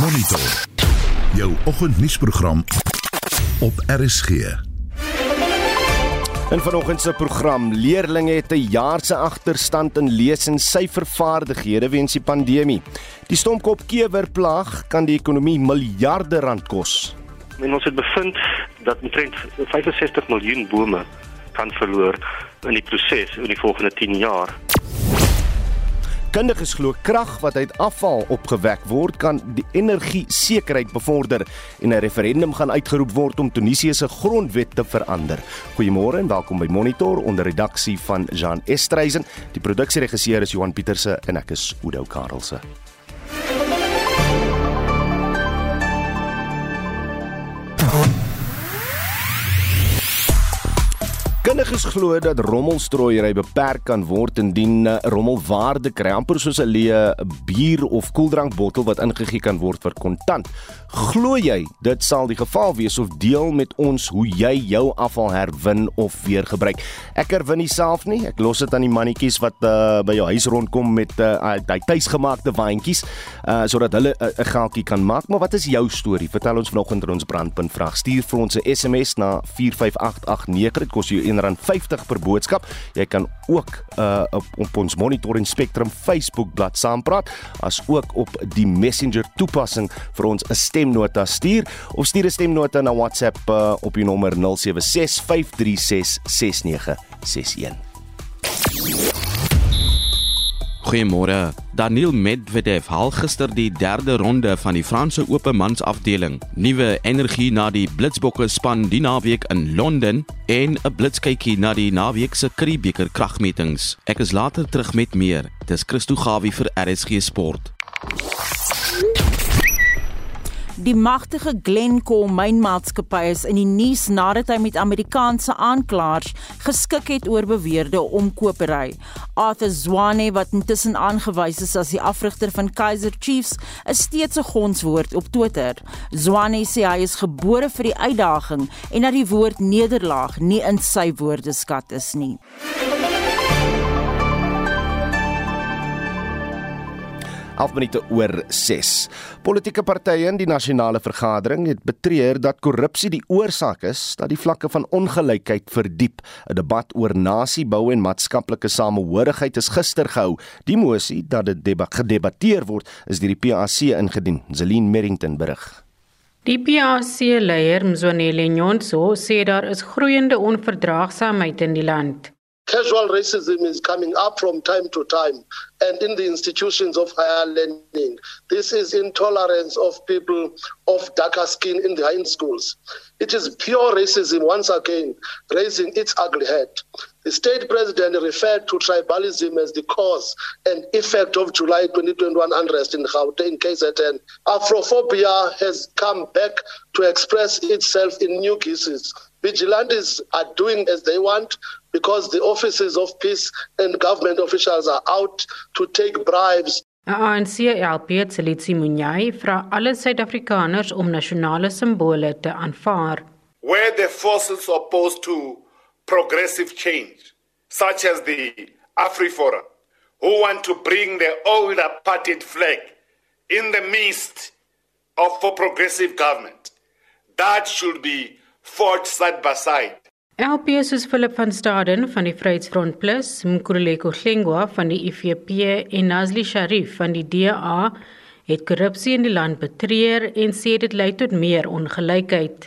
Monitor. Jou oggendnuusprogram op RSG. In vanoggend se program leerlinge het 'n jaar se agterstand in lees en syfervaardighede weens die pandemie. Die stompkop kewerplaag kan die ekonomie miljarde rand kos. En ons het bevind dat omtrent 65 miljoen bome kan verloor in die proses in die volgende 10 jaar. Kundiges glo krag wat uit afval opgewek word kan die energie-sekerheid bevorder en 'n referendum gaan uitgeroep word om Tunesië se grondwet te verander. Goeiemôre en welkom by Monitor onder redaksie van Jean Estreisen. Die produksieregisseur is Johan Pieterse en ek is Udo Karlse. Kundiges glo dat rommelstrooiery beperk kan word indien eh, rommel waarde kry, amper soos 'n leë bier of koeldrankbottel wat ingegee kan word vir kontant. Glo jy dit sal die geval wees of deel met ons hoe jy jou afval herwin of weer gebruik? Ek herwin nie self nie. Ek los dit aan die mannetjies wat uh, by jou huis rondkom met uh, hy tuisgemaakte waantjies uh, sodat hulle 'n uh, geldjie kan maak. Maar wat is jou storie? Vertel ons vanoggend in ons brandpunt vraag. Stuur vir ons 'n SMS na 45889. Dit kos jou R1.50 per boodskap. Jy kan ook uh, op, op ons Monitoring Spectrum Facebook bladsy saampraat, as ook op die Messenger toepassing vir ons 'n stemnota stuur of stuur 'n stemnota na WhatsApp uh, op die nommer 0765366961. Goeiemôre. Daniel Medvedev haal gister die derde ronde van die Franse Ope mansafdeling. Nuwe energie na die Blitsbokke span die naweek in Londen en 'n blitskykie na die naweek se Curriebeeker kragmetings. Ek is later terug met meer. Dis Christo Gawie vir RSG Sport. Die magtige Glencore mynmaatskappy is in die nuus nadat hy met Amerikaanse aanklaers geskik het oor beweerde omkopery. Arthur Zwane wat intussen aangewys is as die afrigter van Kaizer Chiefs, is steeds 'n gonswoord op Twitter. Zwane sê hy is gebore vir die uitdaging en dat die woord nederlaag nie in sy woordeskat is nie. 11 minute oor 6. Politieke partye in die nasionale vergadering het betreur dat korrupsie die oorsaak is dat die vlakke van ongelykheid verdiep. 'n Debat oor nasiebou en maatskaplike samehorigheid is gister gehou. Die mosie dat dit gedebatteer word, is deur die PAC ingedien. Zelin Merrington berig. Die PAC-leier Mzwanele Nyonso sê daar is groeiende onverdraagsaamheid in die land. Casual racism is coming up from time to time and in the institutions of higher learning. This is intolerance of people of darker skin in the high schools. It is pure racism, once again, raising its ugly head. The state president referred to tribalism as the cause and effect of July 2021 unrest in Gauteng, KZN. Afrophobia has come back to express itself in new cases. Vigilantes are doing as they want because the offices of peace and government officials are out to take bribes. ANC LP Tselitsi Munyai vra alle Suid-Afrikaners om nasionale simbole te aanvaar. Where the forces opposed to progressive change, such as the AfriForum, who want to bring the old apartheid flag in the midst of a progressive government, that should be fought side by side. LP soos Philip van Staden van die Vryheidsfront Plus, Mkhuleko Hlengwa van die IFP en Nazli Sharif van die DA het korrupsie in die land betreur en sê dit lei tot meer ongelykheid.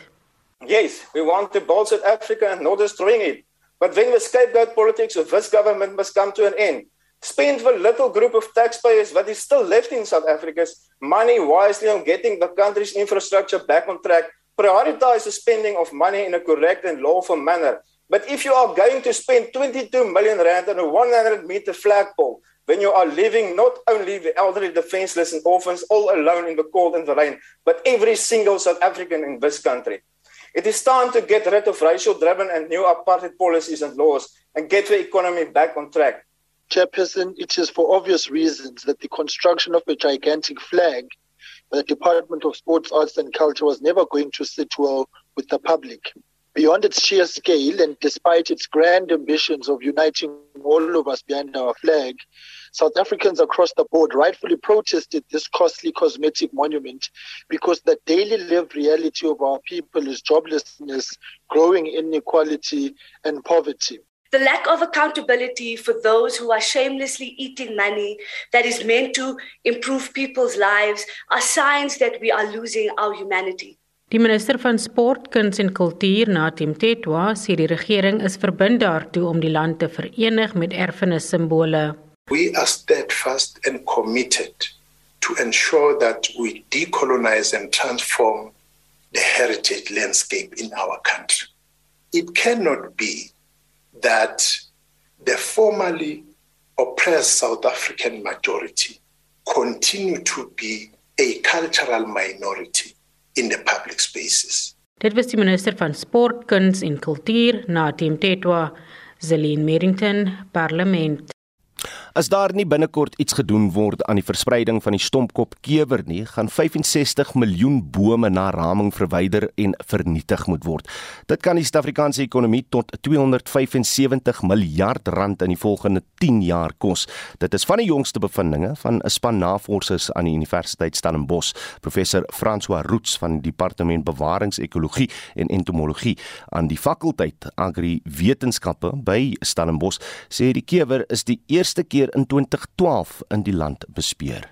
Yes, we want to build South Africa and not destroying it. But when the scapegoat politics of this government must come to an end, spend the little group of taxpayers what is still left in South Africa's money wisely on getting the country's infrastructure back on track prioritize the spending of money in a correct and lawful manner. But if you are going to spend 22 million rand on a 100 meter flagpole, when you are leaving not only the elderly, defenseless, and orphans all alone in the cold and the rain, but every single South African in this country. It is time to get rid of racial driven and new apartheid policies and laws and get the economy back on track. Chairperson, it is for obvious reasons that the construction of a gigantic flag the Department of Sports, Arts and Culture was never going to sit well with the public. Beyond its sheer scale, and despite its grand ambitions of uniting all of us behind our flag, South Africans across the board rightfully protested this costly cosmetic monument because the daily lived reality of our people is joblessness, growing inequality, and poverty. The lack of accountability for those who are shamelessly eating money that is meant to improve people's lives are signs that we are losing our humanity. Die minister van Sport, Kuns en Kultuur, Natim Tetwa, sê die regering is verbind daartoe om die land te verenig met erfenissimbole. We are steadfast and committed to ensure that we decolonize and transform the heritage landscape in our country. It cannot be that the formerly oppressed South African majority continue to be a cultural minority in the public spaces. Dit was die minister van Sport, Kuns en Kultuur, Natim Tetwa, Zelin Merrington, Parlement. As daar nie binnekort iets gedoen word aan die verspreiding van die stompkop kewer nie, gaan 65 miljoen bome na raming verwyder en vernietig moet word. Dit kan die Suid-Afrikaanse ekonomie tot 275 miljard rand in die volgende 10 jaar kos. Dit is van die jongste bevindinge van 'n span navorsers aan die Universiteit Stellenbosch, professor François Roots van die Departement Bewaringsekologie en Entomologie aan die fakulteit Agri Wetenskappe by Stellenbosch, sê die kewer is die eerste keer keer in 2012 in die land bespeer.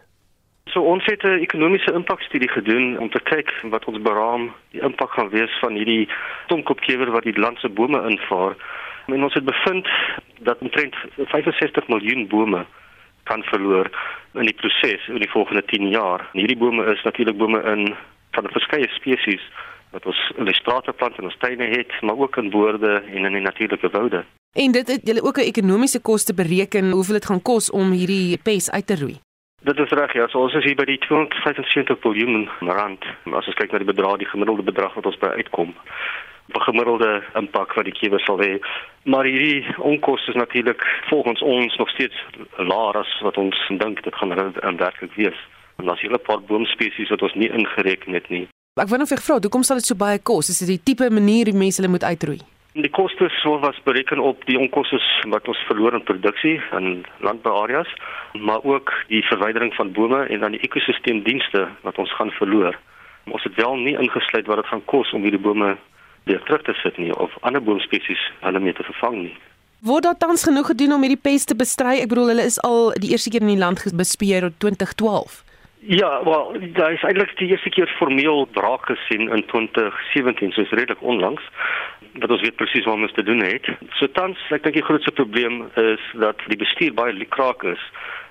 So ons het 'n ekonomiese impakstudie gedoen om te kyk wat ons beraam die impak gaan wees van hierdie tomkopkewer wat die land se bome invaar. En ons het bevind dat omtrent 65 miljoen bome kan verloor in die proses in die volgende 10 jaar. En hierdie bome is natuurlik bome in van verskeie spesies wat ons in die strate plant en ons tuine het, maar ook in boorde en in die natuurlike woude. En dit het julle ook 'n ekonomiese koste bereken hoeveel dit gaan kos om hierdie pes uit te roei. Dit is reg ja, so ons is hier by die 275 miljard rand. As ons kyk na die bedrag, die gemiddelde bedrag wat ons by uitkom. 'n gemiddelde impak wat die kiewer sal hê. Maar hierdie onkoste is natuurlik volgens ons nog steeds laer as wat ons dink dit gaan werklik wees. En daar's hele paar boomspesies wat ons nie ingereken het nie. Ek wou net vir vra, hoekom sal dit so baie kos? Is dit die tipe manier hoe mense hulle moet uitroei? Die koste sou was bereken op die onkoste wat ons verloor in produksie in landbouareas, maar ook die verwydering van bome en dan die ekosisteemdienste wat ons gaan verloor. Ons het wel nie ingesluit wat dit gaan kos om hierdie bome weer terug te sit nie of ander boomspesies hulle mee te vervang nie. Word daar tans genoeg gedoen om hierdie peste te bestry? Ek bedoel hulle is al die eerste keer in die land bespeer in 2012. Ja, wel, daar is eintlik die eerste keer formeel braak gesien in 2017, soos redelik onlangs wat ons weet presies wat ons te doen het. So tans, ek dink die grootste probleem is dat die bestuur baie likraak is.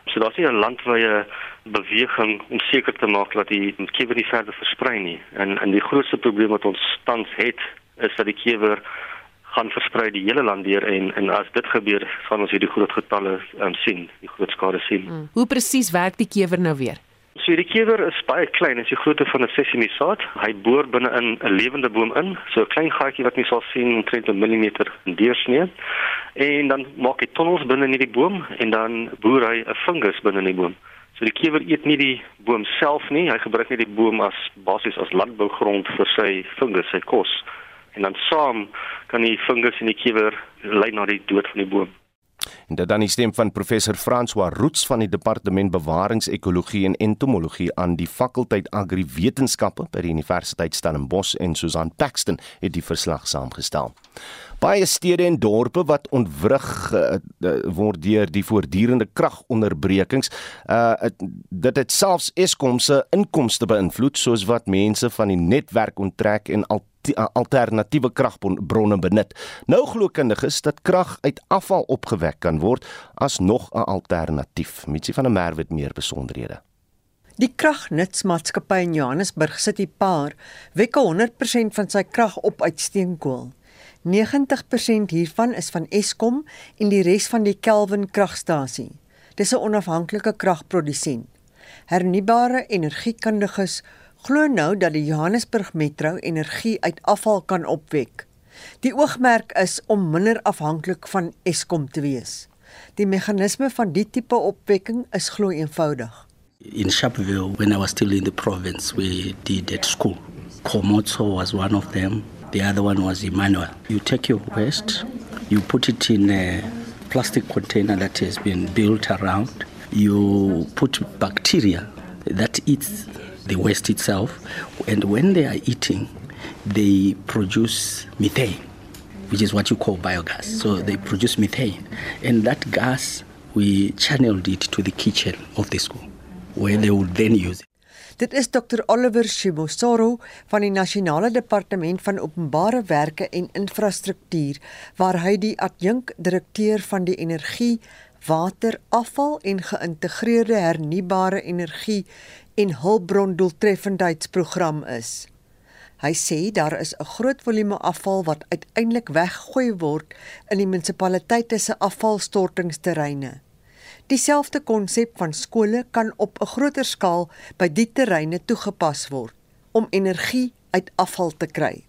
So daar's nie 'n landwyse beweging om seker te maak dat die kewer nie verder versprei nie. En en die grootste probleem wat ons tans het is dat die kewer gaan versprei die hele land deur en en as dit gebeur, gaan ons hierdie groot getalle um, sien, die groot skade sien. Hmm. Hoe presies werk die kewer nou weer? So die kewer is baie klein, is die grootte van 'n sesame saad. Hy boor binne in 'n lewende boom in, so 'n klein gaatjie wat jy sal sien omtrent 'n millimeter in deursnee. En dan maak hy tonnels binne in die boom en dan boor hy 'n fungus binne in die boom. So die kewer eet nie die boom self nie, hy gebruik net die boom as basies as landbougrond vir sy fungus, sy kos. En dan saam kan die fungus in die kewer lei na die dood van die boom. En dit dan die stem van professor François Roots van die departement bewaringsekologie en entomologie aan die fakulteit agriwetenskappe by die Universiteit Stellenbosch en Susan Paxton het die verslag saamgestel. Baie stede en dorpe wat ontwrig uh, word deur die voortdurende kragonderbrekings, uh dit het selfs Eskom se inkomste beïnvloed soos wat mense van die netwerk onttrek en al alternatiewe kragbronne benut. Nou glo kundiges dat krag uit afval opgewek kan word as nog 'n alternatief. Mitsie van der Merwe het meer besonderhede. Die kragnutsmaatskappy in Johannesburg sit die paar wek 100% van sy krag op uit steenkool. 90% hiervan is van Eskom en die res van die Kelvin kragstasie. Dis 'n onafhanklike kragprodusent. Hernubare energiekundiges glo nou dat die Johannesburg Metro energie uit afval kan opwek. Die oogmerk is om minder afhanklik van Eskom te wees. Die meganisme van die tipe opwekking is glo eenvoudig. In Sharpeville when I was still in the province we did at school. Komoto was one of them. The other one was Emmanuel. You take your waste, you put it in a plastic container that has been built around. You put bacteria that eats the waste itself, and when they are eating, they produce methane, which is what you call biogas. So they produce methane, and that gas we channeled it to the kitchen of the school, where they would then use it. Dit is Dr Oliver Shimosoro van die Nasionale Departement van Openbare Werke en Infrastruktuur waar hy die adjunk-direkteur van die energie, water, afval en geïntegreerde hernubare energie en hulpbron doeltreffendheidsprogram is. Hy sê daar is 'n groot volume afval wat uiteindelik weggegooi word in die munisipaliteite se afvalstortingsterreine. Dieselfde konsep van skole kan op 'n groter skaal by die terreine toegepas word om energie uit afval te kry.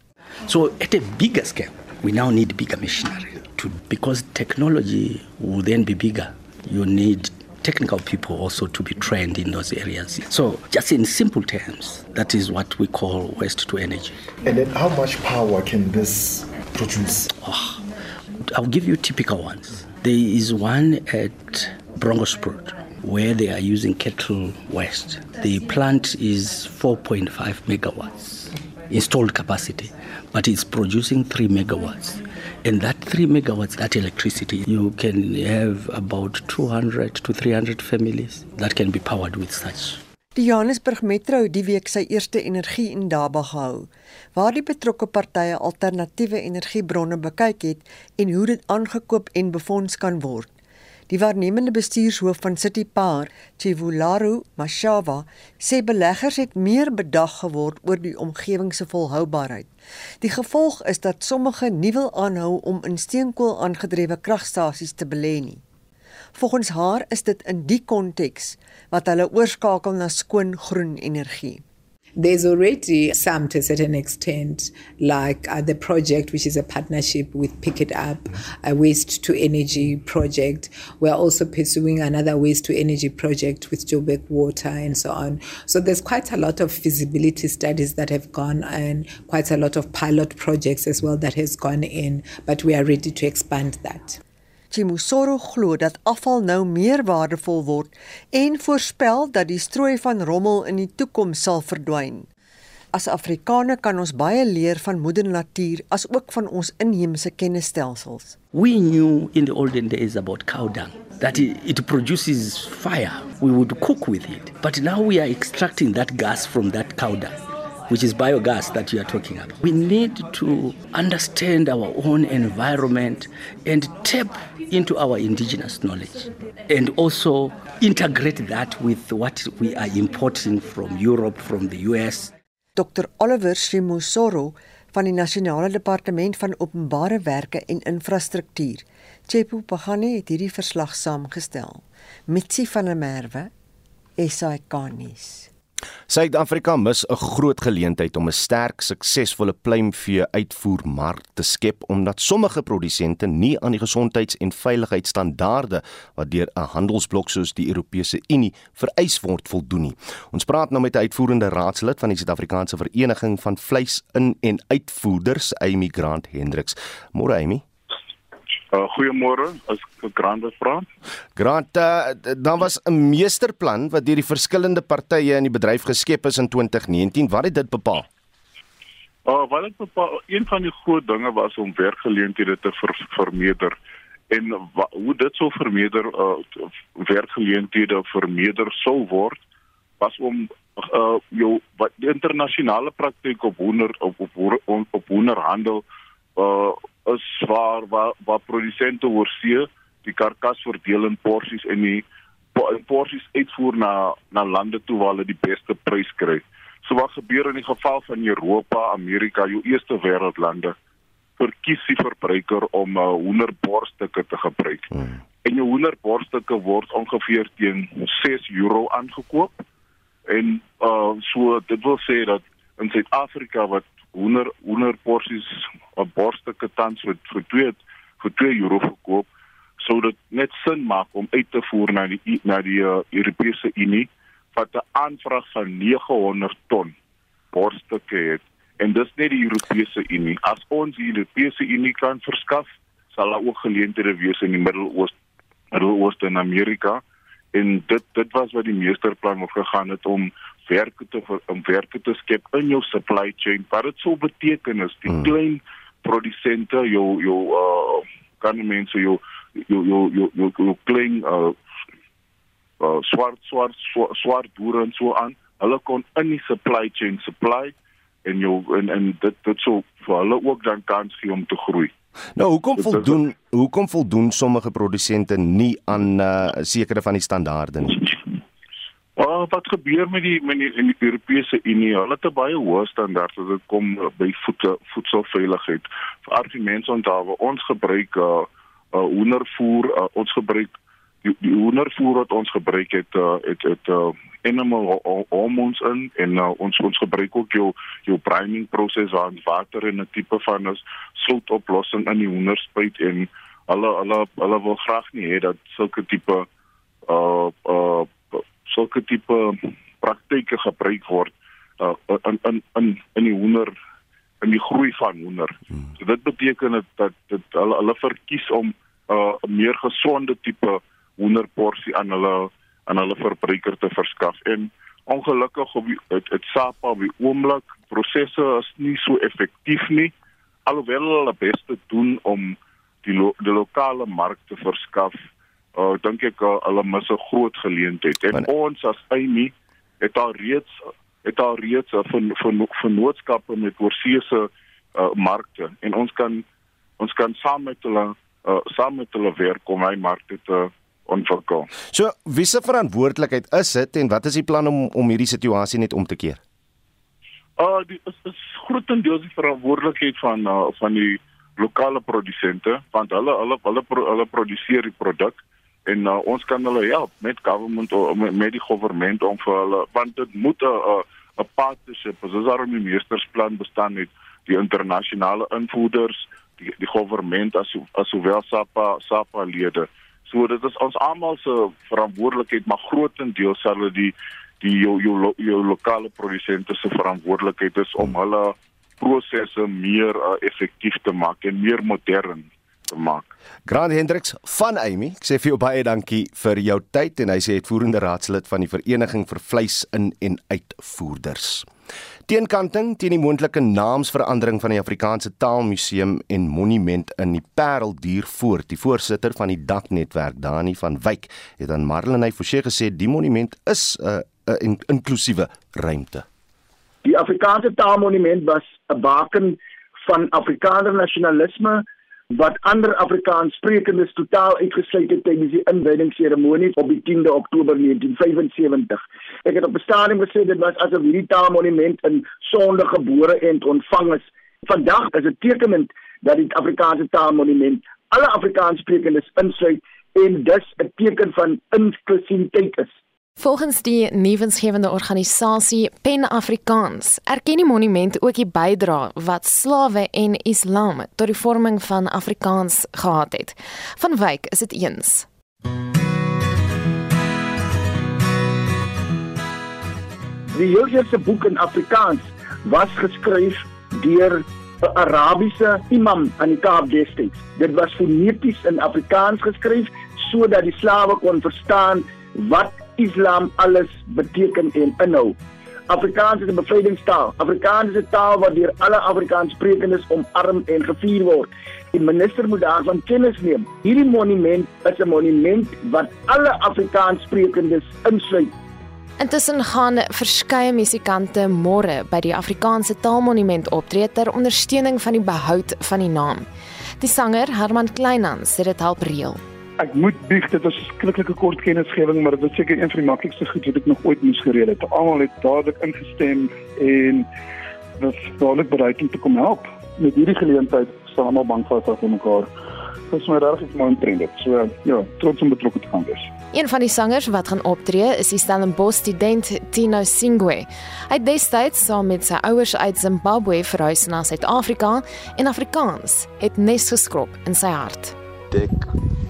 So at a bigger scale, we now need bigger machinery to because technology will then be bigger. You need technical people also to be trained in those areas. So, just in simple terms, that is what we call waste to energy. And then, how much power can this produce? Oh, I'll give you typical ones. There is one at Brongosport where they are using cattle waste. The plant is 4.5 megawatts installed capacity, but it's producing 3 megawatts. And that 3 megawatts, that electricity, you can have about 200 to 300 families that can be powered with such. Die Johannesburg Metro het die week sy eerste energie en daba gehou, waar die betrokke partye alternatiewe energiebronne bekyk het en hoe dit aangekoop en befonds kan word. Die waarnemende bestuurshoof van City Park, Chivularu Mashava, sê beleggers het meer bedag geword oor die omgewing se volhoubaarheid. Die gevolg is dat sommige nie wil aanhou om in steenkool aangedrewe kragstasies te belê nie. Volgens haar is dit in die konteks wat hulle oorskakel na skoon groen energie. There's already some to a certain extent, like uh, the project, which is a partnership with Pick It Up, a waste to energy project. We're also pursuing another waste to energy project with Joburg Water and so on. So there's quite a lot of feasibility studies that have gone and quite a lot of pilot projects as well that has gone in, but we are ready to expand that. Chimusoro glo dat afval nou meer waardevol word en voorspel dat die strooi van rommel in die toekoms sal verdwyn. As Afrikaner kan ons baie leer van moeder natuur as ook van ons inheemse kennisstelsels. We knew in the olden days about cow dung that it produces fire. We would cook with it. But now we are extracting that gas from that cow dung. Which is biogas that you are talking about. We need to understand our own environment and tap into our indigenous knowledge and also integrate that with what we are importing from Europe, from the US. Dr. Oliver Shimusoro van die Nasionale Departement van Openbare Werke en Infrastruktuur, Chepo Pagani het hierdie verslag saamgestel. Mitsi van der Merwe, SAK-nuus. Suid-Afrika mis 'n groot geleentheid om 'n sterk, suksesvolle pluimvee uitvoermark te skep omdat sommige produsente nie aan die gesondheids- en veiligheidsstandaarde wat deur 'n handelsblok soos die Europese Unie vereis word voldoen nie. Ons praat nou met 'n uitvoerende raadslid van die Suid-Afrikaanse Vereniging van Vleis-in- en Uitvoerders, Amy Grant Hendriks. Môre Amy. Uh, Goeiemôre, as Grant vra. Grant, uh, dan was 'n meesterplan wat deur die verskillende partye in die bedryf geskep is in 2019. Wat het dit bepaal? Uh, wat dit bepaal, een van die groot dinge was om werkgeleenthede te ver, vermeerder en wa, hoe dit sou vermeerder uh, werkgeleenthede vermeerder sou word was om uh, jou wat die internasionale praktyk op hoender op op, op, op hoenderhandel uh is waar waar waar produsente oorsee die karkas verdeel in porsies en die porsies uitvoer na na lande toe waar hulle die beste prys kry. So wat gebeur in die geval van Europa, Amerika, jou eerste wêreldlande verkies die verbruiker om uh, hoenderborstukke te gebruik. Hmm. En jou hoenderborstukke word ongeveer teen 6 euro aangekoop. En uh so dit wil sê dat in Suid-Afrika wat hoender hoender porsies op borstukke tans vir vir 2 vir 2 euro verkoop sou dit net sin maak om uit te voer na die na die uh, Europese Unie wat 'n aanvraag van 900 ton borstukke het en dis net die Europese Unie. As ons die Europese Unie kan verskaf, sal daar ook geleenthede wees in die Midde-Ooste, Midde-Ooste en Amerika. En dit dit was wat die meesterplan moes gegaan het om werke te om werke te skep in jou supply chain. Wat dit sou beteken is die hmm. klein produsente, jou jou uh kan mense jou jou jou jou jou, jou klein uh, uh swart swart swart boere en so aan. Hulle kon in die supply chain supply en jou en en dit dit sou vir hulle ook dan kans gee om te groei. Nou, hoekom voldoen hoekom voldoen sommige produsente nie aan uh sekere van die standaarde nie? Wat gebeur met die met die, die Europese Unie? Hulle het baie hoë standaarde as dit kom by voedsel voedselveiligheid. Vir argumente onthou, ons gebruik uh, uh hoendervoer, uh, ons gebruik die, die hoendervoer wat ons gebruik het uh, het het uh, animal hormones in en uh, ons ons gebruik ook jou jou priming proses aan water en 'n tipe van 'n soutoplossing in die hoenderspuit en hulle hulle hulle wil graag nie hê dat sulke tipe uh uh sulke tipe praktyke gebruik word uh, in in in in die hoender in die groei van hoender. Hmm. So dit beteken dat dat dit hulle hulle verkies om 'n uh, meer gesonde tipe hoenderporsie aan hulle aan hulle verbruiker te verskaf en ongelukkig op dit dit SAPA op die oomblik prosesse is nie so effektief nie alhoewel hulle beste doen om die lo, die lokale mark te verskaf uh, dink ek uh, hulle mis 'n groot geleentheid. En maar, ons as Amy het al reeds het al reeds van van vennootskappe met oorseese uh, markte en ons kan ons kan saam met hulle uh, saam met hulle werk om hy markte te ontwikkel. So, wie se verantwoordelikheid is dit en wat is die plan om om hierdie situasie net om te keer? Uh die is, is grootendeels die verantwoordelikheid van uh, van die lokale produsente want hulle hulle hulle hulle produseer die produk en uh, ons kan hulle help met government of met, met die regering om vir hulle want dit moet 'n 'n partnership as ons daarom die meestersplan bestaan met die internasionale invoerders die die regering as as sowel SAPA SAPA lede. So dit is ons almal se verantwoordelikheid maar grootendeels sal hulle die die jou jou, jou lokale produsente se verantwoordelikheid is om hulle prosesse meer uh, effektief te maak en meer modern te maak. Grant Hendriks van Amy, ek sê vir jou baie dankie vir jou tyd en hy sê hy het voerende raadslid van die vereniging vir vleis in en uitvoerders. Teenkanting teen die moontlike naamsverandering van die Afrikaanse Taalmuseum en Monument in die Parel duur voort. Die voorsitter van die daknetwerk, Dani van Wyk, het aan Marlene Forsie gesê die monument is 'n uh, 'n uh, in, inklusiewe ruimte. Die Afrikaanse Taalmonument was 'n baken van Afrikaner nasionalisme wat ander Afrikaans sprekendes totaal uitgesluit het tydens die inwydingsseremonie op die 10de Oktober 1975. Ek het op 'n stadium gesê dit was asof hierdie taalmonument in sonde gebore en ontvang is. Vandag is dit tekenend dat die Afrikaanse taalmonument alle Afrikaans sprekendes insluit en dus 'n teken van inklusiwiteit is. Volgens die nuwensgewende organisasie Pen Afrikaans erken die monument ook die bydrae wat slawe en islam tot die vorming van Afrikaans gehad het. Van Wyk is dit eens. Die eerste boek in Afrikaans was geskryf deur 'n Arabiese imam aan die Kaap destyds. Dit was foneties in Afrikaans geskryf sodat die slawe kon verstaan wat Islam alles beteken en inhou. Afrikaans is 'n bevrydingstaal. Afrikaans is 'n taal wat deur alle Afrikaanssprekendes omarm en gevier word. Die minister moet daarvan kennis neem. Hierdie monument is 'n monument wat alle Afrikaanssprekendes insluit. Intussen gaan verskeie musikante môre by die Afrikaanse Taalmonument optree ter ondersteuning van die behoud van die naam. Die sanger Herman Kleinhans sê dit help reël. Ek moet bieg dit was 'n skrikkelike kort kennisgewing, maar dit was seker een van die maklikste goed wat ek nog ooit moes gereël het. Almal het dadelik ingestem en was dadelik bereid om te kom help. Met hierdie geleentheid staan almal bankvas af vir mekaar. Dit is my regtig mooi trend dit. So ja, trots om betrokke te kan wees. Een van die sangers wat gaan optree is die Stellenbosch student Tino Singwe. Hy het destyds saam met sy ouers uit Zimbabwe verhuis na Suid-Afrika en Afrikaans het nes geskrob in sy hart ek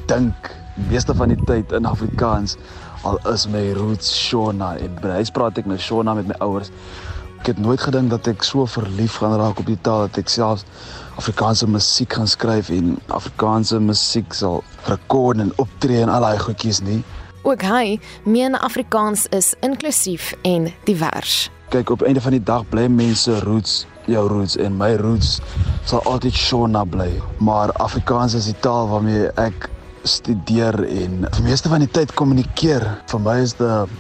dink meeste van die tyd in Afrikaans al is my roots Shona en by huis praat ek nou Shona met my ouers Ek het nooit gedink dat ek so verlief gaan raak op die taal dat ek self Afrikaanse musiek gaan skryf en Afrikaanse musiek sal rekord en optree en al daai goedjies nie. Ook hy meen Afrikaans is inklusief en divers. Kyk op einde van die dag bly mense roots jou roots en my roots sal altyd Shona bly, maar Afrikaans is die taal waarmee ek studeer en vir meeste van die tyd kommunikeer. Vir my is dit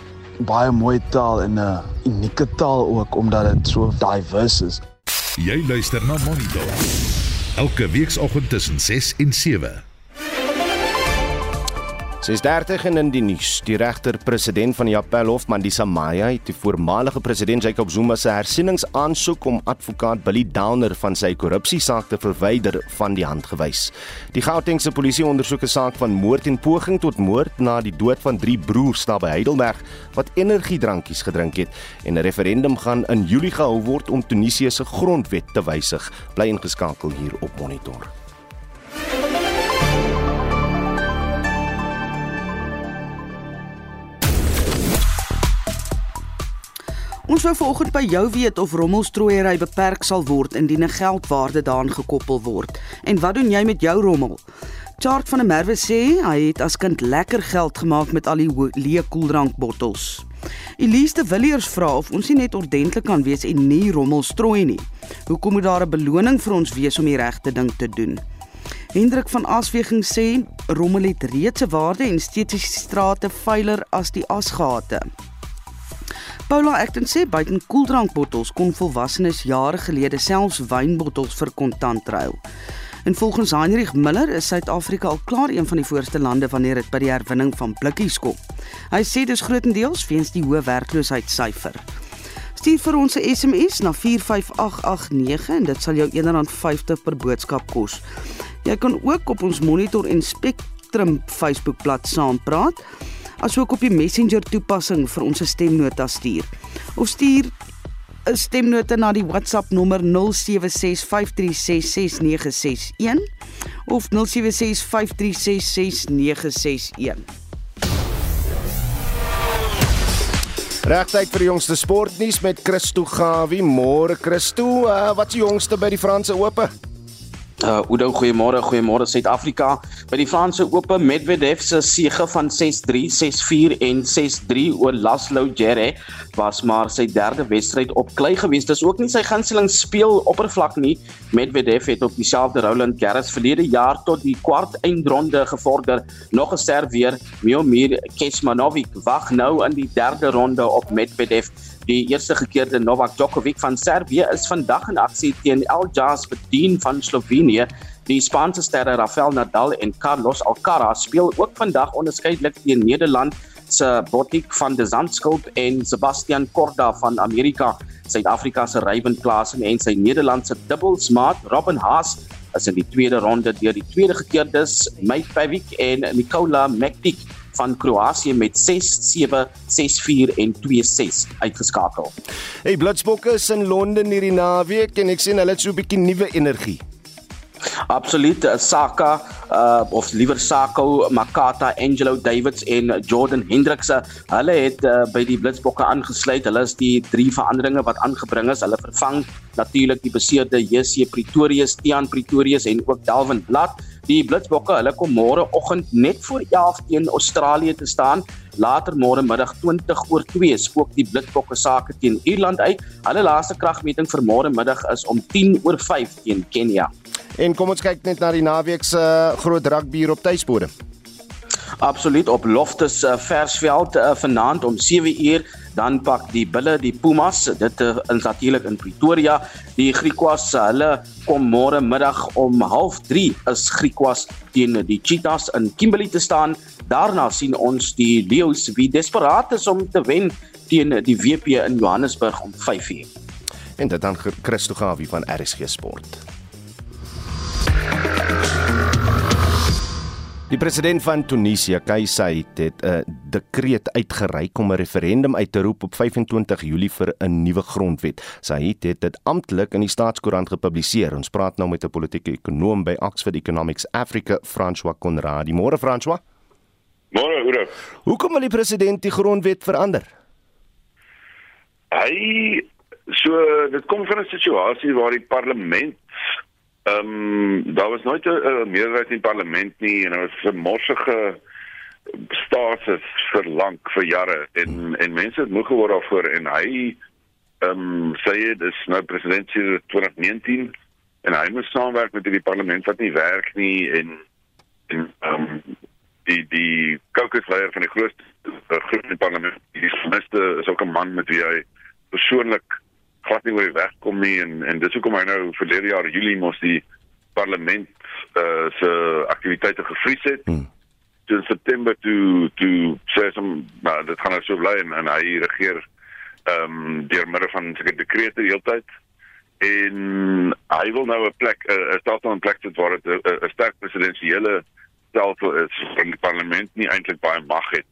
baie mooi taal en 'n unieke taal ook omdat dit so diverse is. Jy luister na Monitor. Elke weekoggend tussen 6 en 7. 6:30 en in die nuus. Die regter-president van die Appelhof, Mandisa Maya, het die voormalige president Jacob Zuma se hersieningsaansoek om advokaat Billy Downer van sy korrupsiesaak te verwyder van die hand gewys. Die Gautengse polisie ondersoek 'n saak van moord en poging tot moord na die dood van drie broers daar by Heidelberg wat energiedrankies gedrink het en 'n referendum gaan in Julie gehou word om Tunesië se grondwet te wysig. Bly ingeskakel hier op Monitor. Ons wou vanoggend by jou weet of rommelstrooiery beperk sal word indien 'n geldwaarde daaraan gekoppel word. En wat doen jy met jou rommel? Chart van der Merwe sê hy het as kind lekker geld gemaak met al die leë koeldrankbottels. Elise de Villiers vra of ons nie net ordentlik kan wees en nie rommel strooi nie. Hoekom moet daar 'n beloning vir ons wees om die regte ding te doen? Hendrik van Asweging sê rommel het reeds 'n waarde en steeds die strate vuiler as die asgate. Paula Acton sê buiten koeldrankbottels kon volwassenes jare gelede selfs wynbottels vir kontant ruil. En volgens Heinrich Miller is Suid-Afrika al klaar een van die voorste lande wanneer dit by die herwinning van blikkies kom. Hy sê dis grootendeels weens die hoë werkloosheidssyfer. Stuur vir ons 'n SMS na 45889 en dit sal jou R1.50 per boodskap kos. Jy kan ook op ons Monitor en Spectrum Facebookblad saampraat asook op die Messenger toepassing vir ons stemnota stuur. Of stuur 'n stemnota na die WhatsApp nommer 0765366961 of 0765366961. Regtyd vir die jongste sportnuus met Christo Gawie. Môre Christo, uh, wat is die jongste by die Franse Ope? Uh Oudo, goeiemôre, goeiemôre Suid-Afrika. By die Franse Ope Medvedev se sege van 6-3, 6-4 en 6-3 oor Laszlo Djere was maar sy derde wedstryd op klei gewees. Dis ook nie sy gunsteling speel oppervlak nie. Medvedev het op dieselfde Roland Garros verlede jaar tot die kwart eindronde gevorder. Nog 'n ster weer, Miomir Kecmanovic wag nou in die derde ronde op Medvedev. Die eerste gekeerde Novak Djokovic van Servië is vandag in aksie teen Aljaž Bedin van Slovenië. Die Spaanse sterre Rafael Nadal en Carlos Alcaraz speel ook vandag onderskeidelik teen Nederland se Botic van de Zandschulp en Sebastian Korda van Amerika. Suid-Afrika se Ryan Klaasen en sy Nederlandse dubbelsmaat Robin Haas is in die tweede ronde deur die tweede gekeerdes Mike Pavic en Nikola Mektic van Kroasie met 6-7, 6-4 en 2-6 uitgeskakel. Hey Blitsbokke is in Londen hierdie naweek en ek sien hulle het so 'n bietjie nuwe energie. Absoluut, Saka uh of liewer Sako, Makata, Angelo Davids en Jordan Hendricks, hulle het uh, by die Blitsbokke aangesluit. Hulle is die drie veranderinge wat aangebring is. Hulle vervang natuurlik die beseerde JC Pretorius, Tian Pretorius en ook Dalvin Blad. Die Blitsbokke, hulle kom môre oggend net voor 11 teen Australië te staan. Later môre middag 20 oor 2 spook die Blitsbokke sake teen Ierland uit. Hulle laaste kragmeting vir môre middag is om 10 oor 5 teen Kenia. En kom ons kyk net na die naweek se uh, groot rugby op tuisbode. Absoluut op Loftus uh, Versveld uh, vanaand om 7 uur dan pak die Bulle die Pumas dit uh, in natuurlik in Pretoria. Die Griquas hulle kom môre middag om 0:30 is Griquas teen die Cheetahs in Kimberley te staan. Daarna sien ons die Leeu's wie desperaat is om te wen teen die WP in Johannesburg om 5:00 en dit dan Christo Gawie van RSG Sport Die president van Tunesië, Kais Saied, het 'n dekreet uitgereik om 'n referendum uit te roep op 25 Julie vir 'n nuwe grondwet. Saied het dit amptelik in die staatskoerant gepubliseer. Ons praat nou met 'n politieke ekonoom by Oxford Economics Africa, François Conradi. Môre François. Môre, Ure. Hoekom wil die president die grondwet verander? Hy So dit kom van 'n situasie waar die parlement ehm um, daar was nooit 'n meerderheid in parlement nie en daar was 'n morsige status vir lank vir jare en en mense het moeg geword daarvoor en hy ehm um, sê dit is nou president in 2019 en hy moet saamwerk met die parlement wat nie werk nie en en ehm um, die die kokesleier van die grootste uh, groep in die parlement die minister is ook 'n man met wie hy persoonlik nie oor die weg kom nie en en dis hoekom hy nou verlede jaar Julie mos die parlement uh, se aktiwiteite gevries het. Hmm. In September toe toe sê hom maar dit gaan nou so bly en, en hy regeer ehm um, deur middel van seker dekrete heeltyd en hy wil nou 'n plek 'n staat op 'n plek sit waar dit 'n sterk presidensiële stelsel is van die parlement nie eintlik baie mag het.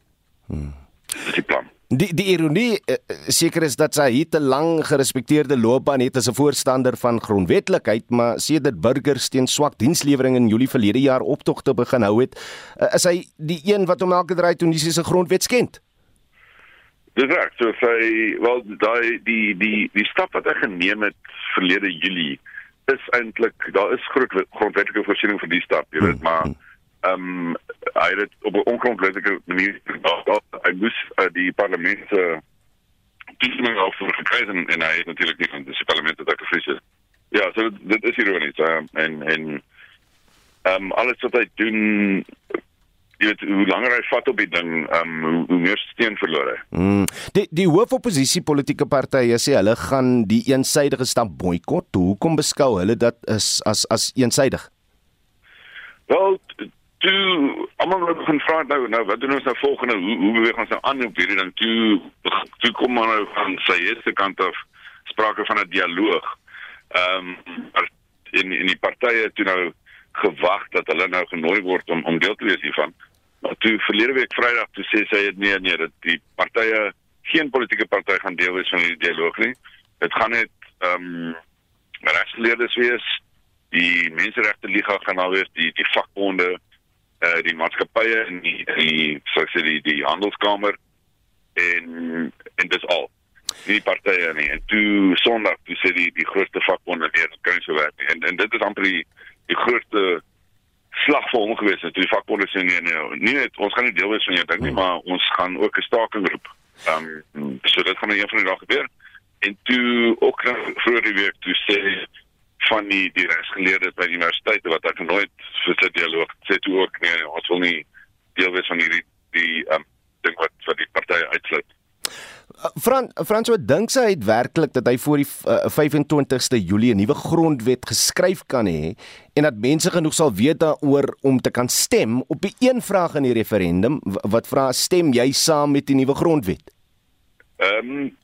Hmm. Dis die plan. Die die ironie uh, seker is dat sy te lank gerespekteerde loopbaan het as 'n voorstander van grondwetlikheid, maar sedert burgers teen swak dienslewering in Julie verlede jaar optogte begin hou het, uh, is hy die een wat hom elke draai Tunesiese grondwet skend. Dis reg, so sy wel daai die die die stap wat hy geneem het verlede Julie is eintlik daar is groot grondwetlike voorsiening vir die stap, jy weet, hmm. Ehm um, hy het op 'n ongrondwetlike manier gedoen. Hy moes uh, die parlement se uh, toestemming af voor gekry en, en hy het natuurlik nie van die parlement dit gefris het. Ja, so dit is ironies uh, en en ehm um, alles wat hy doen jy weet hoe langer hy vat op die ding, ehm um, hoe, hoe meer steun verloor hy. Mm. Die die hoofopposisie politieke partye sê hulle gaan die eensydige stap boikot. Hoekom beskou hulle dit as as as eensydig? Wel, toe almal het begin vra nou nou wat doen ons nou volgende hoe hoe beweeg ons nou aan op hierdie dan toe toe kom maar nou van sy eerste kant af sprake van 'n dialoog. Ehm um, in in die partye toe nou gewag dat hulle nou genooi word om om deel te wees hiervan. Maar toe verlede week Vrydag toe sê sy het nee nee dat die partye geen politieke party gaan deel wees van hierdie dialoog nie. Dit gaan net ehm um, regsgeleerdes wees die menseregte liga gaan nou weer die die vakbonde uh, die maatskappye en die die so sê die die handelskamer en en dis al. Die partye nie. En toe sonderdag toe sê die die grootste vakbonde weer kan so werk en en dit is amper die die grootste slag vir hom gewees. Het die vakbonde sê nee nee nie net ons gaan nie deel wees van jou ding nie maar ons gaan ook 'n staking roep. Ehm um, so dit gaan nou een van die dae gebeur. En toe ook vroeër die week toe sê van die die regsgeleerdes by die universiteite wat ek nooit vir sy dialoog sê toe ook nee ons wil nie deel wees van hierdie die um, ding wat vir die partye uitsluit. Fran Frans wat dink sy het werklik dat hy voor die uh, 25ste Julie 'n nuwe grondwet geskryf kan hê en dat mense genoeg sal weet daaroor om te kan stem op die een vraag in die referendum wat vra stem jy saam met die nuwe grondwet? Ehm um,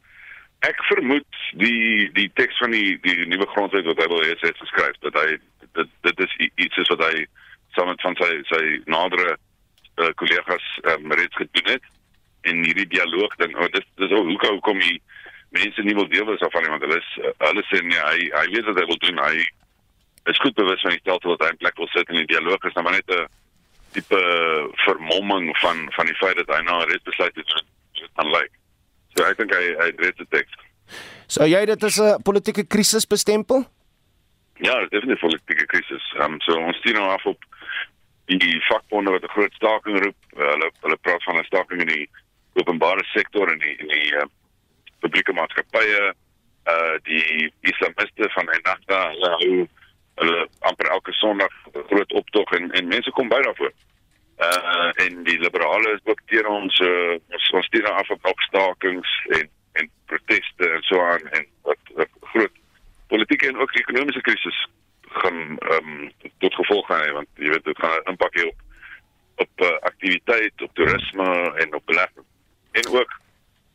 ek vermoed die die teks van die die nuwe grondwet wat hy wil hê het geskryf dat hy dit dit is iets is wat hy saam met van sy sy nadere uh, kollegas um, reeds gedoen het. En hierdie dialoog ding oh, dis dis hoe hoe kom hy mense nie wil deel wees van iemand hulle is uh, hulle sê nee hy hy weet wat hy wil doen hy is goed bewus van die stelsel wat hy in plek wil sit in die dialoog. Is nou maar net 'n tipe vermomming van van die feit dat hy nou reeds besluit het aan lyk So ek dink hy hy het dit teks. So jy dit is 'n politieke krisis bestempel? Ja, is 'n politieke krisis. Ehm um, so ons sien nou af op die vakbonde wat 'n groot staking roep. Uh, hulle hulle praat van 'n staking in die openbare sektor en die in die uh, publieke maatskappye. Uh die islamiste van Ennahda, hulle hou hulle amper elke Sondag groot optog en en mense kom by daarvoor uh en die liberale is ook teen ons uh, ons ons teen af op opstakings en en proteste en so aan en wat, wat groot politieke en ook ekonomiese krisis gaan ehm um, tot gevolg hê want jy weet dit gaan 'n impak hê op op uh, aktiwiteit op toerisme en op belegging. En ook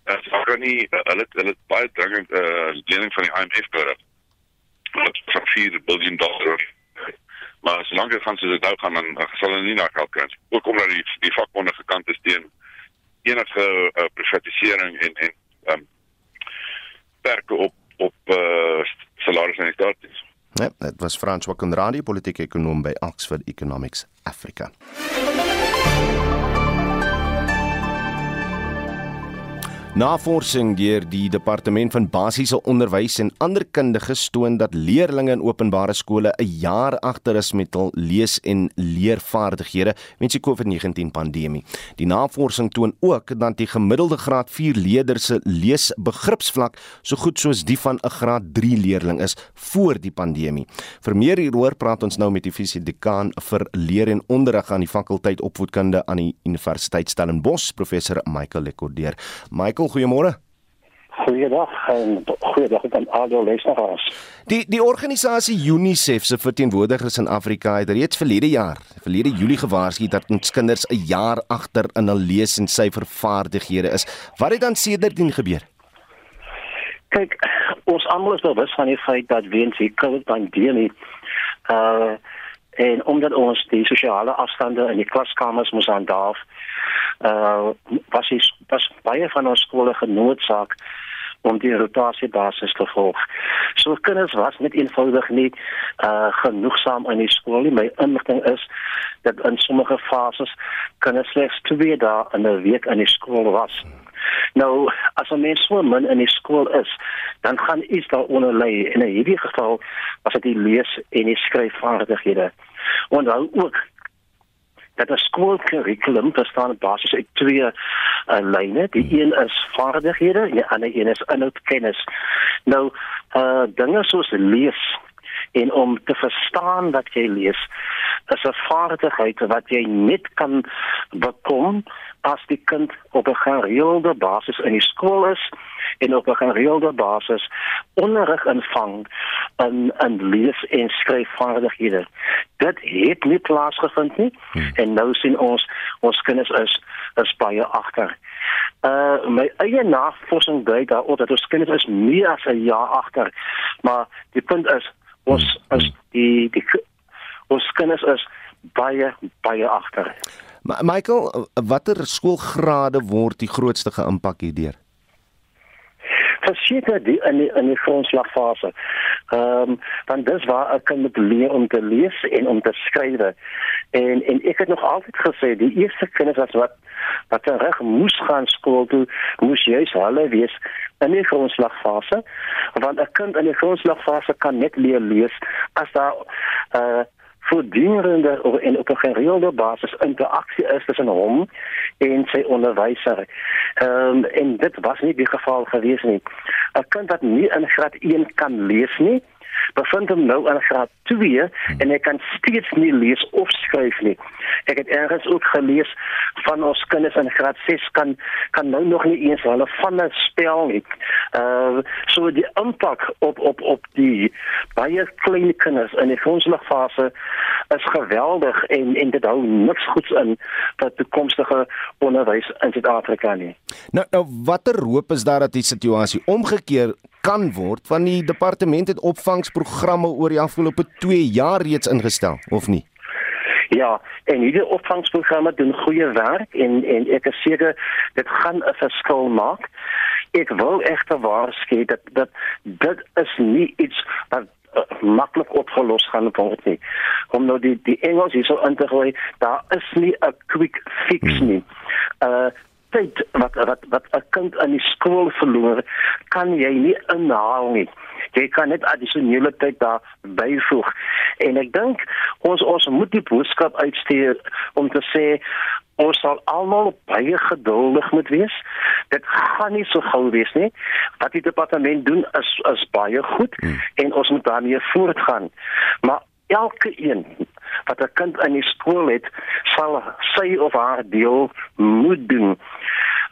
as uh, ook nie uh, hulle hulle baie dringend eh uh, lening van die IMF nodig. Wat van 4 miljard dollar maar solank dit gaan soos dit nou gaan dan sal hulle nie na geld kry. Ook omdat die die vakbonde gekant is teen enige uh, privatisering en en ehm um, perke op op uh, salarisse en staatsdiens. Ja, dit was Frans Wakenradi, politieke ekonom by Oxford Economics Africa. Navorsing deur die Departement van Basiese Onderwys en ander kundiges toon dat leerders in openbare skole 'n jaar agter is met hul lees- en leervaardighede weens die COVID-19 pandemie. Die navorsing toon ook dat die gemiddelde graad 4 leerder se leesbegripsvlak so goed soos die van 'n graad 3 leerling is voor die pandemie. Vir meer hieroor praat ons nou met die fisiedekaan vir leer en onderrig aan die fakulteit opvoedkunde aan die Universiteit Stellenbosch, professor Michael Lekordeer. Michael, goeiemôre. Goeiedag en goeiedag aan al die luisteraars. Die die organisasie UNICEF se verteenwoordigers in Afrika het reeds verlede jaar, verlede Julie gewaarsku dat ons kinders 'n jaar agter in hul lees- en syfervaardighede is. Wat het dan sedertdien gebeur? Kyk, ons almal is bewus van die feit dat weens die COVID-pandemie uh en omdat ons die sosiale afstande in die klaskamers moes handhaaf, uh was is was baie van ons skole genoodsaak om die rotasiebasis te volg. So kinders was net eenvoudig nie uh genoegsaam in die skool nie. My inligting is dat in sommige fases kinders slegs twee dae in 'n week in die skool was. Nou, as 'n mens so min in die skool is, dan gaan iets daaronder lê. In 'n hierdie geval was dit die lees en die skryfvaardighede. Onthou ook dat 'n skoolkurrikulum bestaan basies uit twee uh, lyne. Die een is vaardighede en die ander een is inhoudkennis. Nou, uh dinge soos lees en om te verstaan wat jy lees is 'n vaardigheid wat jy net kan bekom as die kind op 'n gereelde basis in die skool is en op 'n gereelde basis onderrig ontvang in in lees en skryfvaardighede. Dit het nie plaasgevind nie hmm. en nou sien ons ons kinders is is baie agter. Uh my eie navorsing dui daarop dat ons kinders is meer as 'n jaar agter. Maar die punt is ons hmm. is die die ons kinders is baie baie agter. Michael, watter skoolgrade word die grootste geïmpak hierdeur? verseker die in die, in die grondslagfase. Ehm um, want dis waar ek kan met leer om te lees en om te skryf. En en ek het nog altyd gesê die eerste kinders wat wat wat reg moes gaan skool toe, moes jy hulle wees in die grondslagfase. Want 'n kind in die grondslagfase kan net leer lees as daar eh uh, voortdurende en op 'n gereelde basis interaksie is tussen hom en sy onderwyser. Ehm um, en dit was nie die geval gewees nie. 'n Kind wat nie in graad 1 kan lees nie, bevind hom nou in graad 2 en hy kan steeds nie lees of skryf nie. Ek het ergens ook gelees van ons kinders in graad 6 kan kan nou nog nie eens hulle van 'n spel nie. Uh so die impak op op op die baie klein kinders in die grondslagfase is geweldig en en dit hou niks goeds in vir toekomstige onderwys in Suid-Afrika nie. Nou nou watter hoop is daar dat die situasie omgekeer kan word want die departement het opvangsprogramme oor die afgelope 2 jaar reeds ingestel of nie? Ja, en hierdie opvangsprogramme doen goeie werk en en ek is seker dit gaan 'n verskil maak. Ek wil egter waarsku dat dat dit is nie iets wat uh, maklik opgelos gaan word nie. Om nou die die Engels hier so in te gooi, daar is nie 'n quick fix nie. Uh tyd wat wat wat 'n kind in die skool verloor, kan jy nie inhaal nie. Jy kan net addisionele tyd daar byvoeg. En ek dink ons ons moet die boodskap uitstuur om te sê ons sal almal baie geduldig moet wees. Dit gaan nie so gou wees nie. Wat die departement doen is is baie goed hmm. en ons moet daarmee voortgaan. Maar elke een wat 'n kind in die skool het, sal sy of haar deel moet doen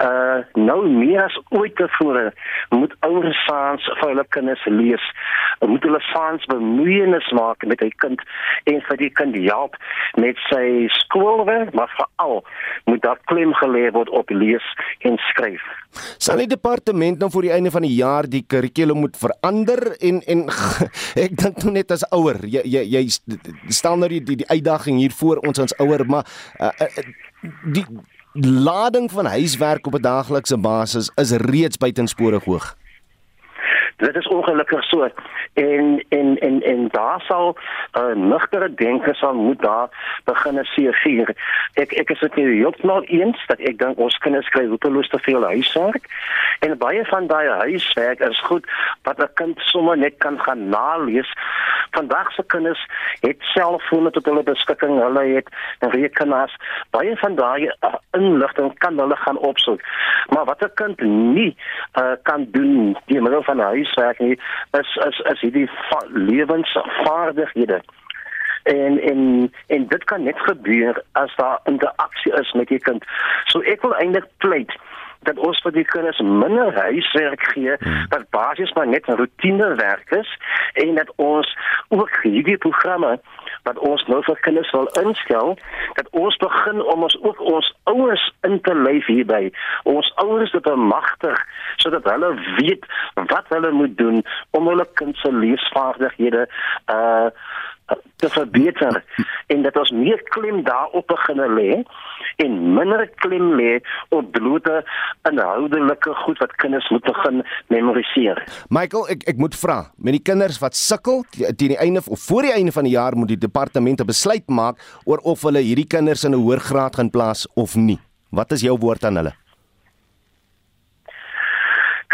uh nou meer as ooit tevore moet ouers saans vir hulle kinders lees. Moet hulle saans bemoeienis maak met hy kind en vir die kind help met sy skoolwerk, maar veral moet daar klem gelê word op lees en skryf. Sal die departement nou voor die einde van die jaar die kurrikulum moet verander en en ek dink nou net as ouer jy jy, jy stel nou die die, die uitdaging hier voor ons as ouer maar uh, uh, die lading van huiswerk op 'n daaglikse basis is reeds buitensporig hoog. Dit is ongelukkig so. En en en en daar sal uh, nugtere denke sal moet daar begin seëvier. Ek ek is dit nie heeltemal eens dat ek dink ons kinders kry hopeloos te veel huiswerk en baie van daai huiswerk is goed wat 'n kind sommer net kan gaan nalees. Vandag se kinders het selfone tot hulle beskikking. Hulle het rekenaars. Baie van daai uh, inligting kan hulle gaan opsoek. Maar wat 'n kind nie uh, kan doen deur middel van huiswerk nie, is is is hierdie lewensvaardighede en en en dit kan net gebeur as daar interaksie is met die kind. So ek wil eintlik pleit dat ons vir die kinders minder huiswerk gee wat basies maar net 'n rotine werk is en dat ons ook hierdie programme wat ons nou vir kinders wil instel dat ons begin om ons ook ons ouers in te lyf hierby. Ons ouers te bemagtig sodat hulle weet wat hulle moet doen om hulle kind se leesvaardighede uh te verbeter en dat ons meer klem daarop begin lê en minder klem lê op blote inhoudelike goed wat kinders moet begin memoriseer. Michael, ek ek moet vra, met die kinders wat sukkel teen die einde of voor die einde van die jaar moet die departemente besluit maak oor of hulle hierdie kinders in 'n hoër graad gaan plaas of nie. Wat is jou woord aan hulle?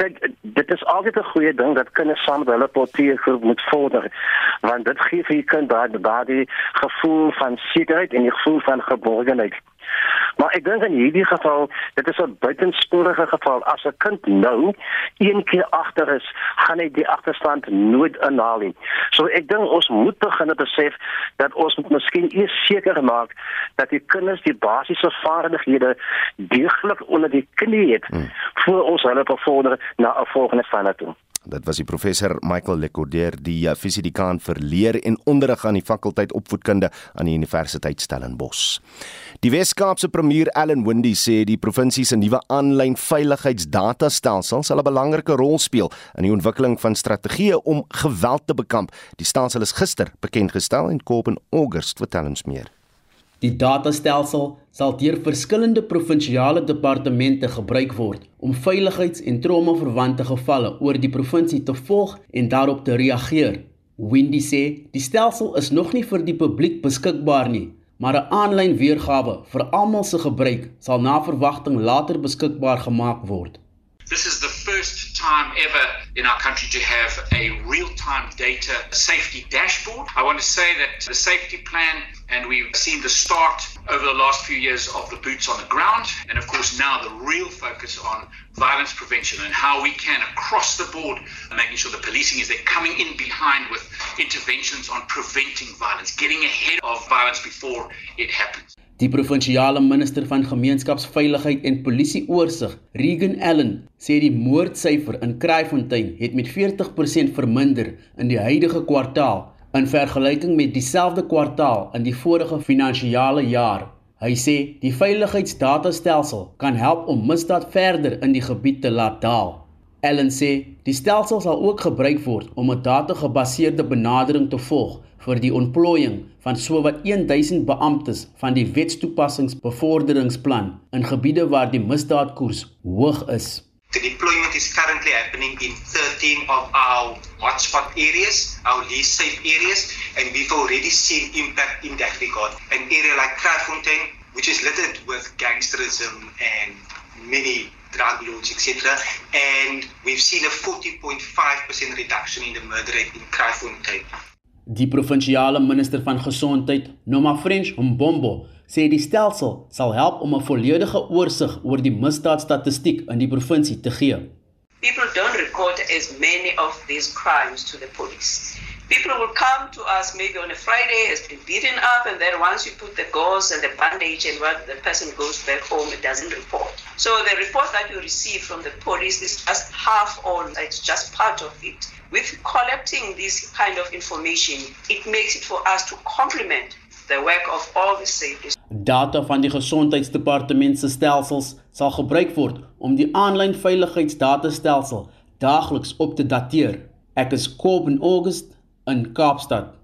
Kyk dit is altyd 'n goeie ding dat kinders saam met hulle potjie moet vorder want dit gee vir die kind daai daai gevoel van sekerheid en die gevoel van geborgenheid. Maar ek dink in hierdie geval, dit is 'n buitensporige geval. As 'n kind nou een keer agter is, gaan hy die agterstand nooit inhaal nie. So ek dink ons moet begin besef dat ons moet miskien eers seker maak dat die kinders die basiese vaardighede deeglik onder die knie het hmm. voor ons hulle bevorder na 'n volgende fase toe. Dit was die professor Michael Lecordier, die uh, fisiedikaan vir leer en onderrig aan die fakulteit opvoedkunde aan die Universiteit Stellenbosch. Die Wes-Kaapse premier Allan Windey sê die provinsie se nuwe aanlyn veiligheidsdatastelsel sal 'n belangrike rol speel in die ontwikkeling van strategieë om geweld te bekamp. Die stelsel is gister bekend gestel en Koop in August vertel ons meer. Die datastelsel sal deur verskillende provinsiale departemente gebruik word om veiligheids- en traumaverwante gevalle oor die provinsie te volg en daarop te reageer. Windy sê die stelsel is nog nie vir die publiek beskikbaar nie, maar 'n aanlyn weergawe vir almal se gebruik sal na verwagting later beskikbaar gemaak word. This is the first time ever in our country to have a real-time data safety dashboard. I want to say that the safety plan, and we've seen the start over the last few years of the boots on the ground, and of course now the real focus on violence prevention and how we can across the board making sure the policing is there coming in behind with interventions on preventing violence, getting ahead of violence before it happens. Die provinsiale minister van gemeenskapsveiligheid en polisie oorsig, Regan Allen, sê die moordsyfer in Kraaifontein het met 40% verminder in die huidige kwartaal in vergelyking met dieselfde kwartaal in die vorige finansiële jaar. Hy sê die veiligheidsdatastelsel kan help om misdaad verder in die gebied te laat daal. Allen sê die stelsel sal ook gebruik word om 'n data-gebaseerde benadering te volg vir die ontplooiing van sowat 1000 beamptes van die wetstoepassingsbevorderingsplan in gebiede waar die misdaadkoers hoog is. The deployment is currently happening in 13 of our hotspot areas, our least safe areas, and we've already seen impact in that regard. An area like Kraaifontein, which is littered with gangsterism and many drug lords, etc., and we've seen a 40.5% reduction in the murder rate in Kraaifontein. Die provinsiale minister van gesondheid, Noma French Mbombo, sê die stelsel sal help om 'n volledige oorsig oor die misdaadstatistiek in die provinsie te gee. People don't record as many of these crimes to the police. People will come to us maybe on a Friday, has been beaten up, and then once you put the gauze and the bandage and what the person goes back home, it doesn't report. So the report that you receive from the police is just half on, it's just part of it. With collecting this kind of information, it makes it for us to complement the work of all the safety. Data van die gesondheidsdepartement se stelsels sal gebruik word om die aanlyn veiligheidsdatastelsel daagliks op te dateer. Ek is Kob in August in Kaapstad.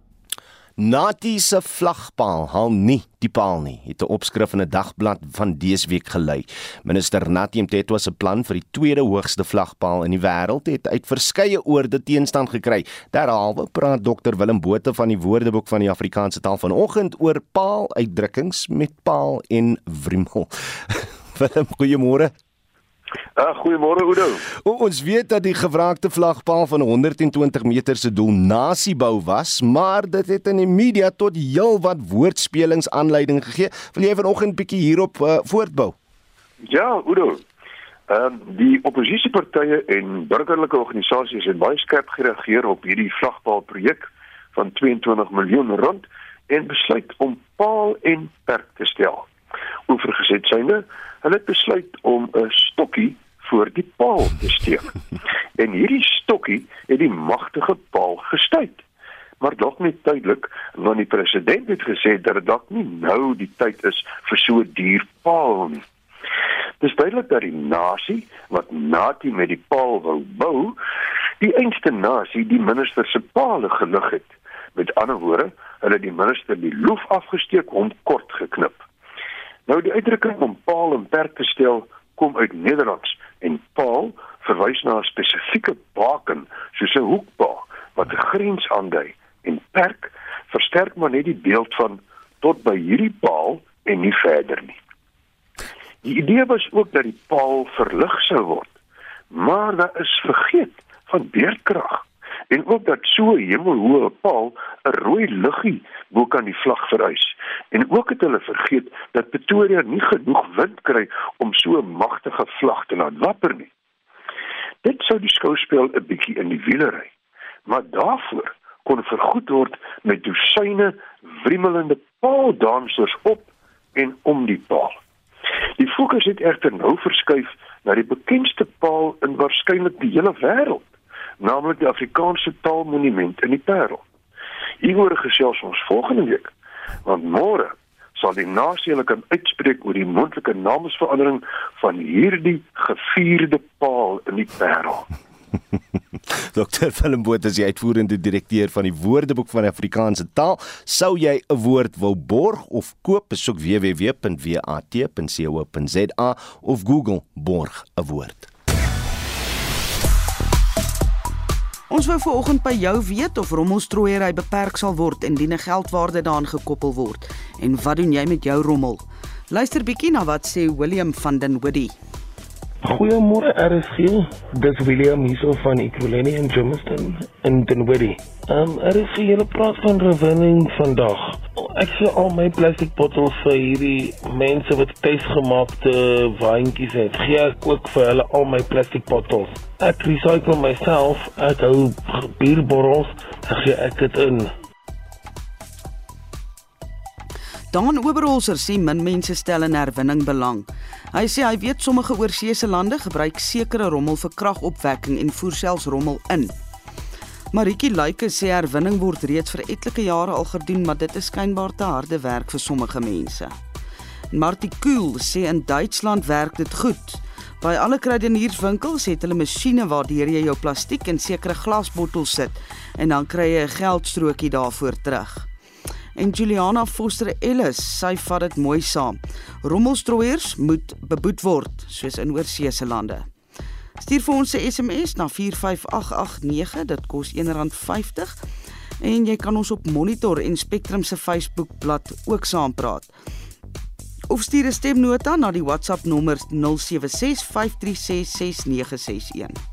Nati se vlagpaal haal nie die paal nie, het 'n opskrif in 'n dagblad van dese week gelei. Minister Nati Mtetwa se plan vir die tweede hoogste vlagpaal in die wêreld het uit verskeie oorde teenstand gekry. Derhalwe praat Dr Willem Botha van die Woordeboek van die Afrikaanse taal vanoggend oor paaluitdrukkings met paal en wrimmel. Willem, goeiemôre. Uh, goeiemôre Oudo. Ons weet dat die gevraagde vlagpaal van 120 meter se doel nasiebou was, maar dit het in die media tot heelwat woordspelings aanleiding gegee. Wil jy vanoggend bietjie hierop uh, voortbou? Ja, Oudo. Ehm uh, die oppositiepartye en burgerlike organisasies het baie skerp gereageer op hierdie vlagpaal projek van 22 miljoen rand en besluit om paal en perk te stel. Oorgesit synde Hulle het besluit om 'n stokkie voor die paal te steek. en hierdie stokkie het die magtige paal gestuit. Maar dalk nie tydelik, want die president het gesê dat dit dalk nie nou die tyd is vir so 'n duur paal nie. Dis duidelik dat die nasie wat natie met die paal wou bou, die einste nasie die minister se paal gelig het. Met ander woorde, hulle die minister die loef afgesteek hom kort geknip. Nou die uitdrukking om paal en perk te stel kom uit Nederlands en paal verwys na 'n spesifieke baken soos 'n hoekpaal wat 'n grens aandui en perk versterk maar net die beeld van tot by hierdie paal en nie verder nie. Die idee was ook dat die paal verlig sou word. Maar daar is vergeet van beerdkrag en ook dat so hemelhoë paal 'n rooi liggie bo kan die vlag verhuis. En ook het hulle vergeet dat Pretoria nie genoeg wind kry om so 'n magtige vlag te laat wapper nie. Dit sou die skouspel 'n bietjie in die wiele ry. Maar daarvoor kon vergoed word met dosyne wrimmelende paaldansers op en om die paal. Die fokus het egter nou verskuif na die bekendste paal in waarskynlik die hele wêreld naamlik die Afrikaanse Taalmonument in die Parel. Hieroor gesels ons volgende week, want môre sal die nasie hulle kan uitspreek oor die moontlike naamsverandering van hierdie gevierde paal in die Parel. Dr. Willem Botha is die uitvoerende direkteur van die Woordeboek van die Afrikaanse taal. Sou jy 'n woord wou borg of koop, besoek www.wat.co.za of Google borg 'n woord. Ons wou vanoggend by jou weet of rommelstrooiery beperk sal word indien 'n geldwaarde daaraan gekoppel word en wat doen jy met jou rommel? Luister bietjie na wat sê William van den Woody. Goeiemôre RSG. Dis William hierso van Equilini in Germiston in Dinwiddie. Ehm um, RSG hele praat van rewenning vandag. Ek sien al my plastiek bottels vir hierdie mense wat tuisgemaakte wyntjies het. Gee ek ook vir hulle al my plastiek bottels. Ek recycle myself. Ek hou bierbottels. Ek gee ek dit in. Dan Oberholzer sê min mense stel in herwinning belang. Hy sê hy weet sommige oorseese lande gebruik sekere rommel vir kragopwekking en voer selfs rommel in. Maritjie Luike sê herwinning word reeds vir etlike jare al gedoen, maar dit is skynbaar te harde werk vir sommige mense. Martie Kool sê in Duitsland werk dit goed. By alle kruidenierswinkels het hulle masjiene waardeur jy jou plastiek en sekere glasbottels sit en dan kry jy 'n geldstrokie daarvoor terug en Juliana Foster Ellis, sy vat dit mooi saam. Rommelstrooiers moet beboet word, soos in oorseese lande. Stuur vir ons 'n SMS na 45889, dit kos R1.50 en jy kan ons op Monitor en Spectrum se Facebookblad ook saampraat. Of stuur 'n stemnota na die WhatsApp nommer 0765366961.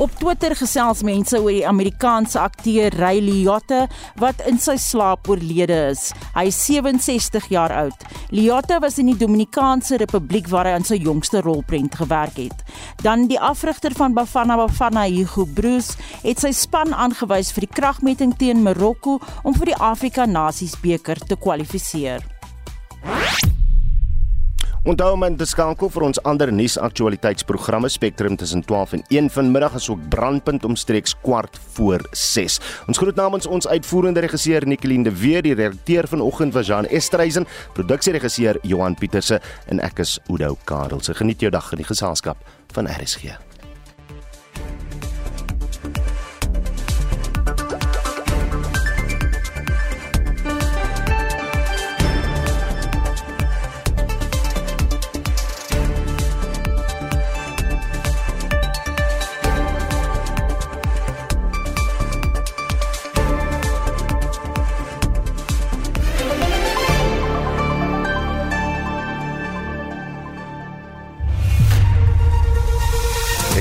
Op Twitter gesels mense oor die Amerikaanse akteur Ray Liotta wat in sy slaap oorlede is. Hy is 67 jaar oud. Liotta was in die Dominikaanse Republiek waar hy aan sy jongste rolprent gewerk het. Dan die afrigter van Bafana Bafana, Hugo Broos, het sy span aangewys vir die kragmeting teen Marokko om vir die Afrika Nasies beker te kwalifiseer. Onthou om te skakel vir ons ander nuusaktualiteitsprogramme Spectrum tussen 12 en 1 vanmiddag as ook brandpunt omstreeks kwart voor 6. Ons groet namens ons uitvoerende regisseur Nicoline de Weer, die redakteur vanoggend was Jean Estreisen, produksieregisseur Johan Pieterse en ek is Udo Karel. Se geniet jou dag in die geselskap van RSG.